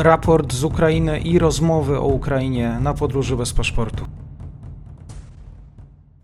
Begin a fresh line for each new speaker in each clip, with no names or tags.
raport z Ukrainy i rozmowy o Ukrainie na podróży bez paszportu.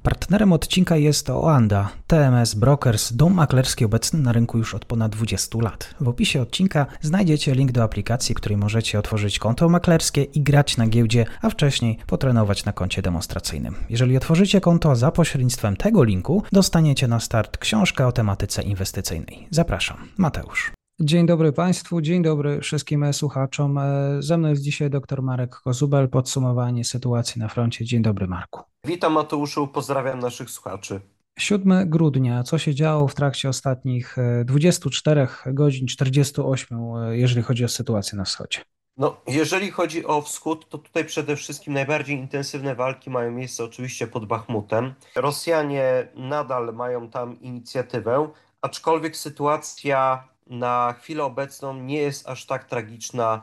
Partnerem odcinka jest Oanda, TMS Brokers, dom maklerski obecny na rynku już od ponad 20 lat. W opisie odcinka znajdziecie link do aplikacji, w której możecie otworzyć konto maklerskie i grać na giełdzie, a wcześniej potrenować na koncie demonstracyjnym. Jeżeli otworzycie konto za pośrednictwem tego linku, dostaniecie na start książkę o tematyce inwestycyjnej. Zapraszam, Mateusz. Dzień dobry Państwu, dzień dobry wszystkim słuchaczom. Ze mną jest dzisiaj dr Marek Kozubel, podsumowanie sytuacji na froncie. Dzień dobry Marku.
Witam Mateuszu, pozdrawiam naszych słuchaczy.
7 grudnia, co się działo w trakcie ostatnich 24 e, godzin, 48, e, jeżeli chodzi o sytuację na wschodzie?
No, jeżeli chodzi o wschód, to tutaj przede wszystkim najbardziej intensywne walki mają miejsce oczywiście pod Bachmutem. Rosjanie nadal mają tam inicjatywę, aczkolwiek sytuacja na chwilę obecną nie jest aż tak tragiczna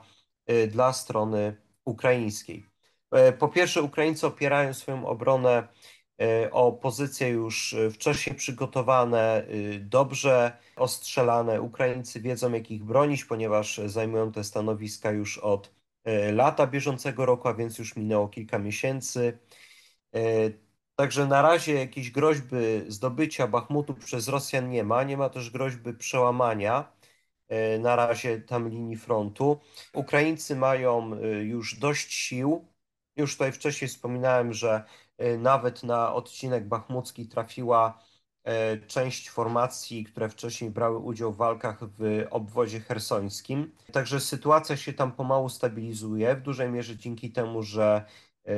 y, dla strony ukraińskiej. E, po pierwsze, Ukraińcy opierają swoją obronę e, o pozycje już wcześniej przygotowane, y, dobrze ostrzelane. Ukraińcy wiedzą, jak ich bronić, ponieważ zajmują te stanowiska już od lata bieżącego roku, a więc już minęło kilka miesięcy. Także na razie jakiejś groźby zdobycia Bachmutu przez Rosjan nie ma. Nie ma też groźby przełamania e, na razie tam linii frontu. Ukraińcy mają e, już dość sił. Już tutaj wcześniej wspominałem, że e, nawet na odcinek bachmucki trafiła część formacji, które wcześniej brały udział w walkach w obwodzie hersońskim. Także sytuacja się tam pomału stabilizuje, w dużej mierze dzięki temu, że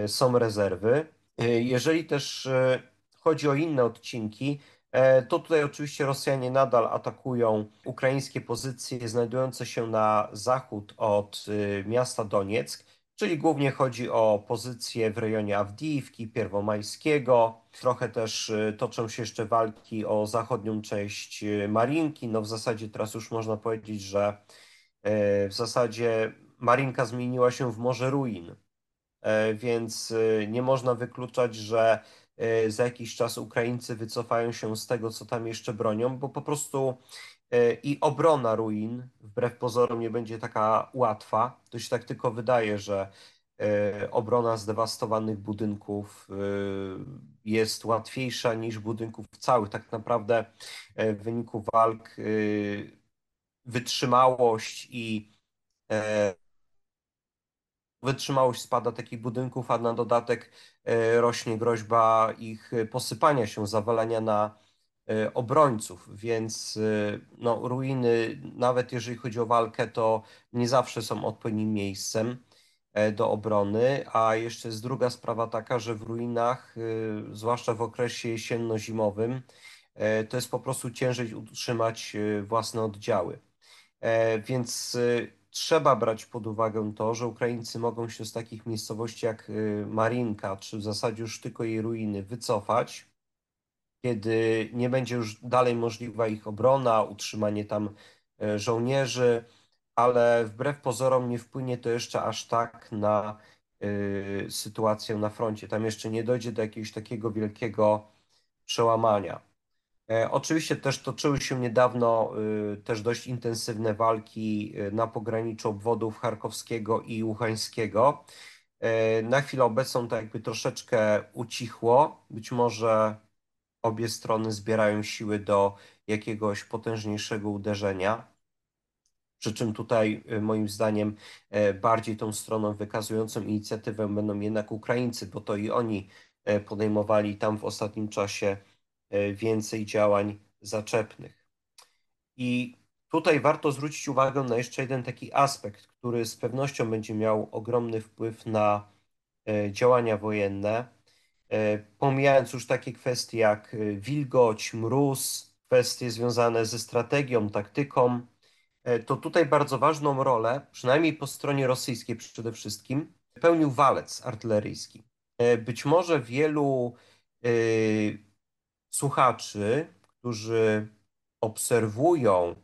są rezerwy. E, jeżeli też e, chodzi o inne odcinki, e, to tutaj oczywiście Rosjanie nadal atakują ukraińskie pozycje znajdujące się na zachód od miasta Donieck, czyli głównie chodzi o pozycje w rejonie Awdijiwki, Pierwomajskiego. Trochę też toczą się jeszcze walki o zachodnią część Marinki. No w zasadzie teraz już można powiedzieć, że w zasadzie Marinka zmieniła się w Morze Ruin więc e, nie można wykluczać, że e, za jakiś czas Ukraińcy wycofają się z tego, co tam jeszcze bronią, bo po prostu i obrona ruin, wbrew pozorom, nie będzie taka łatwa. To się tak tylko wydaje, że obrona zdewastowanych budynków jest łatwiejsza niż budynków całych. Tak naprawdę w wyniku walk wytrzymałość i wytrzymałość spada takich budynków, a na dodatek e, rośnie groźba ich posypania się, zawalenia na e, obrońców, więc e, no, ruiny, nawet jeżeli chodzi o walkę, to nie zawsze są odpowiednim miejscem do obrony, a jeszcze jest druga sprawa taka, że w ruinach, zwłaszcza w okresie jesienno-zimowym, to jest po prostu ciężej utrzymać własne oddziały. Więc trzeba brać pod uwagę to, że Ukraińcy mogą się z takich miejscowości jak y, Marinka, czy w zasadzie już tylko jej ruiny, wycofać, kiedy nie będzie już dalej możliwa ich obrona, utrzymanie tam y, żołnierzy, ale wbrew pozorom nie wpłynie to jeszcze aż tak na y, sytuację na froncie. Tam jeszcze nie dojdzie do jakiegoś takiego wielkiego przełamania. E, oczywiście też toczyły się niedawno y, też dość intensywne walki y, na pograniczu obwodów charkowskiego i łuchańskiego. E, na chwilę obecną to jakby troszeczkę ucichło. Być może obie strony zbierają siły do jakiegoś potężniejszego uderzenia. Przy czym tutaj y, moim zdaniem e, bardziej tą stroną wykazującą inicjatywę będą jednak Ukraińcy, bo to i oni podejmowali tam w ostatnim czasie więcej działań zaczepnych. I tutaj warto zwrócić uwagę na jeszcze jeden taki aspekt, który z pewnością będzie miał ogromny wpływ na e, działania wojenne. E, pomijając już takie kwestie jak wilgoć, mróz, kwestie związane ze strategią, taktyką, to tutaj bardzo ważną rolę, przynajmniej po stronie rosyjskiej przede wszystkim, pełnił walec artyleryjski. Być może wielu słuchaczy, którzy obserwują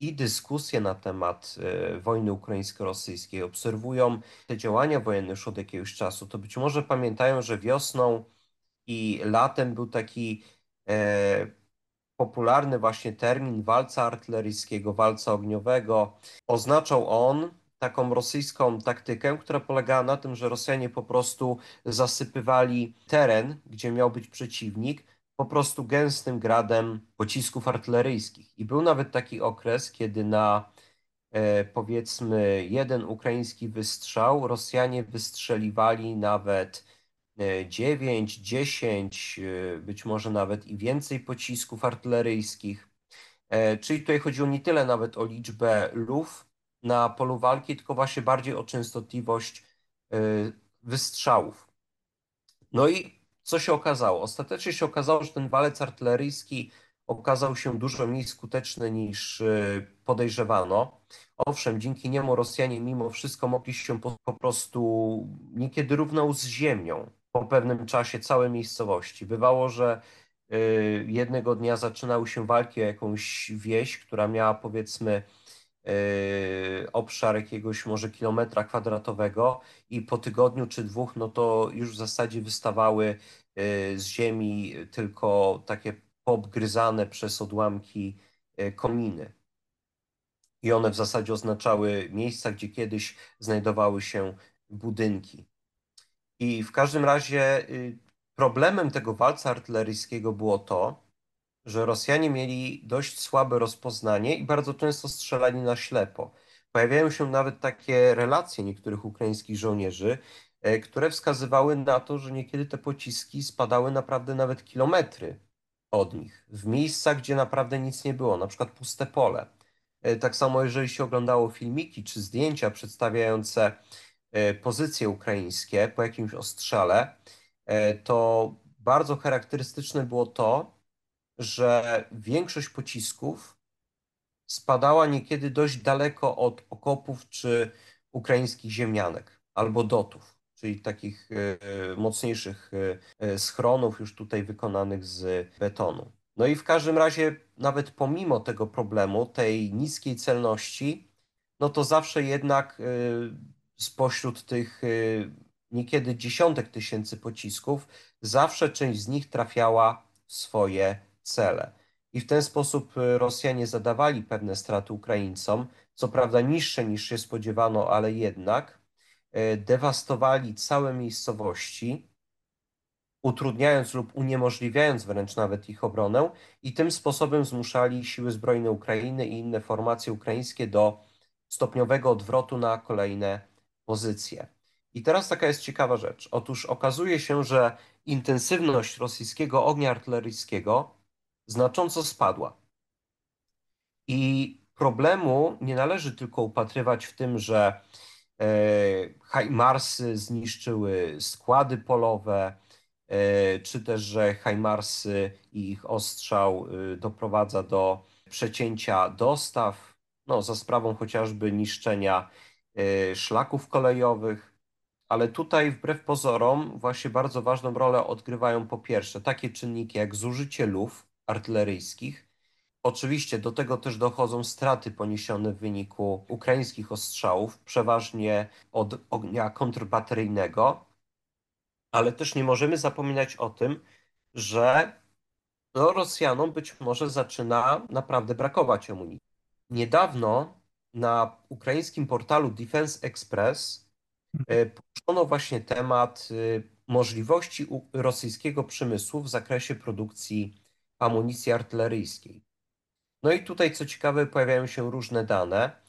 i dyskusje na temat e, wojny ukraińsko-rosyjskiej, obserwują te działania wojenne już od jakiegoś czasu, to być może pamiętają, że wiosną i latem był taki e, popularny właśnie termin walca artyleryjskiego, walca ogniowego. Oznaczał on taką rosyjską taktykę, która polegała na tym, że Rosjanie po prostu zasypywali teren, gdzie miał być przeciwnik, po prostu gęstym gradem pocisków artyleryjskich. I był nawet taki okres, kiedy na e, powiedzmy jeden ukraiński wystrzał Rosjanie wystrzeliwali nawet 9, 10, e, być może nawet i więcej pocisków artyleryjskich. E, czyli tutaj chodziło nie tyle nawet o liczbę luf na polu walki, tylko właśnie bardziej o częstotliwość e, wystrzałów. No i co się okazało? Ostatecznie się okazało, że ten walec artyleryjski okazał się dużo mniej skuteczny niż podejrzewano. Owszem, dzięki niemu Rosjanie mimo wszystko mogli się po, po prostu niekiedy równał z ziemią po pewnym czasie całe miejscowości. Bywało, że y, jednego dnia zaczynały się walki o jakąś wieś, która miała powiedzmy y, obszar jakiegoś może kilometra kwadratowego i po tygodniu czy dwóch, no to już w zasadzie wystawały y, z ziemi tylko takie poobgryzane przez odłamki kominy. I one w zasadzie oznaczały miejsca, gdzie kiedyś znajdowały się budynki. I w każdym razie y, problemem tego walca artyleryjskiego było to, że Rosjanie mieli dość słabe rozpoznanie i bardzo często strzelali na ślepo. Pojawiają się nawet takie relacje niektórych ukraińskich żołnierzy, e, które wskazywały na to, że niekiedy te pociski spadały naprawdę nawet kilometry od nich, w miejscach, gdzie naprawdę nic nie było, na przykład puste pole. E, tak samo, jeżeli się oglądało filmiki czy zdjęcia przedstawiające E, pozycje ukraińskie po jakimś ostrzale, to bardzo charakterystyczne było to, że większość pocisków spadała niekiedy dość daleko od okopów czy ukraińskich ziemianek albo dotów, czyli takich e, mocniejszych schronów już tutaj wykonanych z betonu. No i w każdym razie, nawet pomimo tego problemu, tej niskiej celności, no to zawsze jednak spośród tych niekiedy dziesiątek tysięcy pocisków, zawsze część z nich trafiała w swoje cele. I w ten sposób y, Rosjanie zadawali pewne straty Ukraińcom, co prawda niższe niż się spodziewano, ale jednak y, dewastowali całe miejscowości, utrudniając lub uniemożliwiając wręcz nawet ich obronę, i tym sposobem zmuszali siły zbrojne Ukrainy i inne formacje ukraińskie do stopniowego odwrotu na kolejne pozycję. I teraz taka jest ciekawa rzecz. Otóż okazuje się, że intensywność rosyjskiego ognia artyleryjskiego znacząco spadła. I problemu nie należy tylko upatrywać w tym, że e, Hajmarsy zniszczyły składy polowe, e, czy też, że Hajmarsy i ich ostrzał e, doprowadza do przecięcia dostaw, no, za sprawą chociażby niszczenia Y, szlaków kolejowych, ale tutaj wbrew pozorom właśnie bardzo ważną rolę odgrywają po pierwsze takie czynniki jak zużycie luf artyleryjskich. Oczywiście do tego też dochodzą straty poniesione w wyniku ukraińskich ostrzałów, przeważnie od ognia kontrbateryjnego, ale też nie możemy zapominać o tym, że no, Rosjanom być może zaczyna naprawdę brakować amunicji. Niedawno na ukraińskim portalu Defense Express e, poruszono właśnie temat e, możliwości rosyjskiego przemysłu w zakresie produkcji amunicji artyleryjskiej. No i tutaj, co ciekawe, pojawiają się różne dane.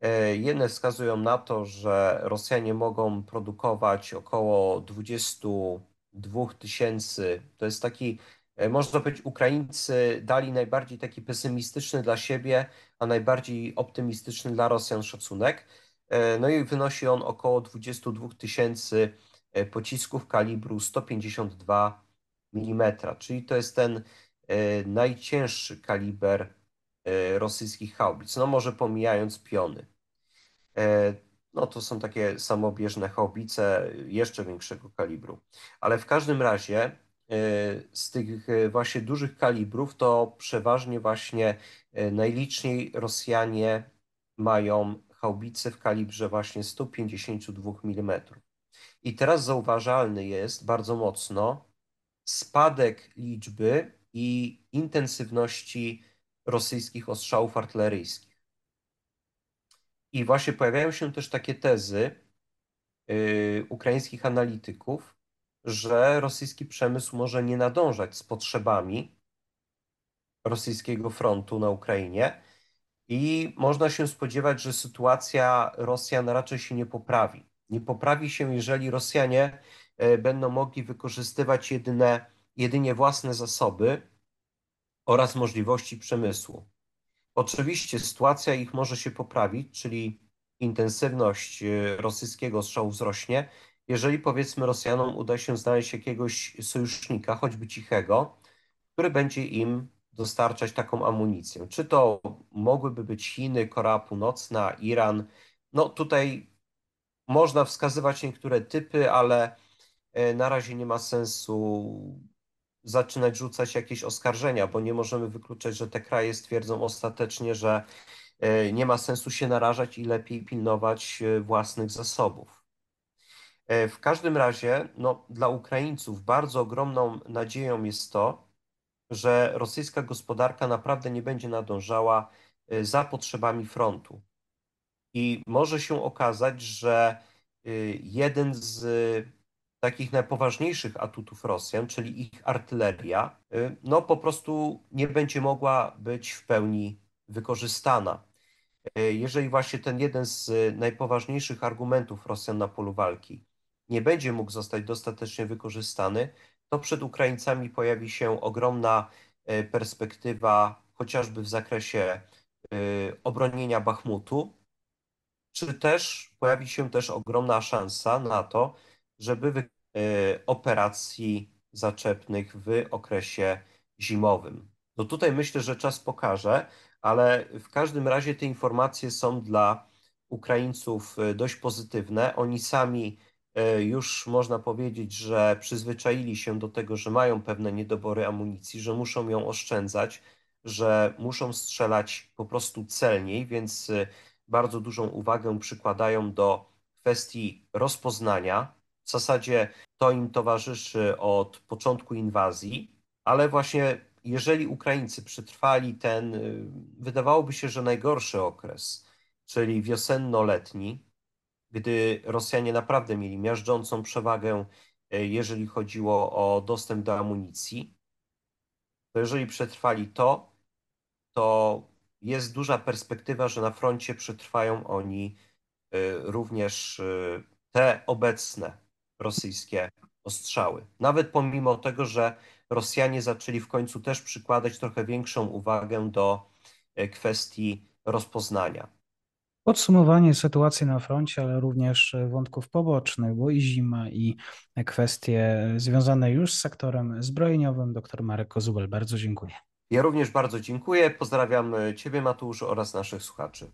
E, jedne wskazują na to, że Rosjanie mogą produkować około 22 tysięcy. To jest taki E, można powiedzieć, Ukraińcy dali najbardziej taki pesymistyczny dla siebie, a najbardziej optymistyczny dla Rosjan szacunek. E, no i wynosi on około 22 tysięcy pocisków kalibru 152 mm, czyli to jest ten najcięższy kaliber rosyjskich haubic, no może pomijając piony. No to są takie samobieżne haubice jeszcze większego kalibru. Ale w każdym razie E, z tych e, właśnie dużych kalibrów, to przeważnie właśnie e, najliczniej Rosjanie mają haubice w kalibrze właśnie 152 mm. I teraz zauważalny jest bardzo mocno spadek liczby i intensywności rosyjskich ostrzałów artyleryjskich. I właśnie pojawiają się też takie tezy yy, ukraińskich analityków, że rosyjski przemysł może nie nadążać z potrzebami rosyjskiego frontu na Ukrainie i można się spodziewać, że sytuacja Rosjan raczej się nie poprawi. Nie poprawi się, jeżeli Rosjanie e, będą mogli wykorzystywać jedyne, jedynie własne zasoby oraz możliwości przemysłu. Oczywiście sytuacja ich może się poprawić, czyli intensywność e, rosyjskiego strzału wzrośnie, jeżeli powiedzmy Rosjanom uda się znaleźć jakiegoś sojusznika, choćby cichego, który będzie im dostarczać taką amunicję. Czy to mogłyby być Chiny, Korea Północna, Iran? No tutaj można wskazywać niektóre typy, ale e, na razie nie ma sensu zaczynać rzucać jakieś oskarżenia, bo nie możemy wykluczać, że te kraje stwierdzą ostatecznie, że e, nie ma sensu się narażać i lepiej pilnować e, własnych zasobów. W każdym razie, no, dla Ukraińców bardzo ogromną nadzieją jest to, że rosyjska gospodarka naprawdę nie będzie nadążała za potrzebami frontu. I może się okazać, że jeden z takich najpoważniejszych atutów Rosjan, czyli ich artyleria, y, no po prostu nie będzie mogła być w pełni wykorzystana. Jeżeli właśnie ten jeden z najpoważniejszych argumentów Rosjan na polu walki nie będzie mógł zostać dostatecznie wykorzystany, to przed Ukraińcami pojawi się ogromna perspektywa, chociażby w zakresie obronienia Bachmutu, czy też pojawi się też ogromna szansa na to, żeby e, operacji zaczepnych w okresie zimowym. No tutaj myślę, że czas pokaże, ale w każdym razie te informacje są dla Ukraińców dość pozytywne. Oni sami E, już można powiedzieć, że przyzwyczaili się do tego, że mają pewne niedobory amunicji, że muszą ją oszczędzać, że muszą strzelać po prostu celniej, więc e, bardzo dużą uwagę przykładają do kwestii rozpoznania. W zasadzie to im towarzyszy od początku inwazji, ale właśnie jeżeli Ukraińcy przetrwali ten, e, wydawałoby się, że najgorszy okres, czyli wiosenno-letni, gdy Rosjanie naprawdę mieli miażdżącą przewagę, e, jeżeli chodziło o dostęp do amunicji, to jeżeli przetrwali to, to jest duża perspektywa, że na froncie przetrwają oni e, również te obecne rosyjskie ostrzały. Nawet pomimo tego, że Rosjanie zaczęli w końcu też przykładać trochę większą uwagę do kwestii rozpoznania.
Podsumowanie sytuacji na froncie, ale również wątków pobocznych, bo i zima, i kwestie związane już z sektorem zbrojeniowym. Dr Marek Kozubel, bardzo dziękuję.
Ja również bardzo dziękuję. Pozdrawiam Ciebie, Mateuszu, oraz naszych słuchaczy.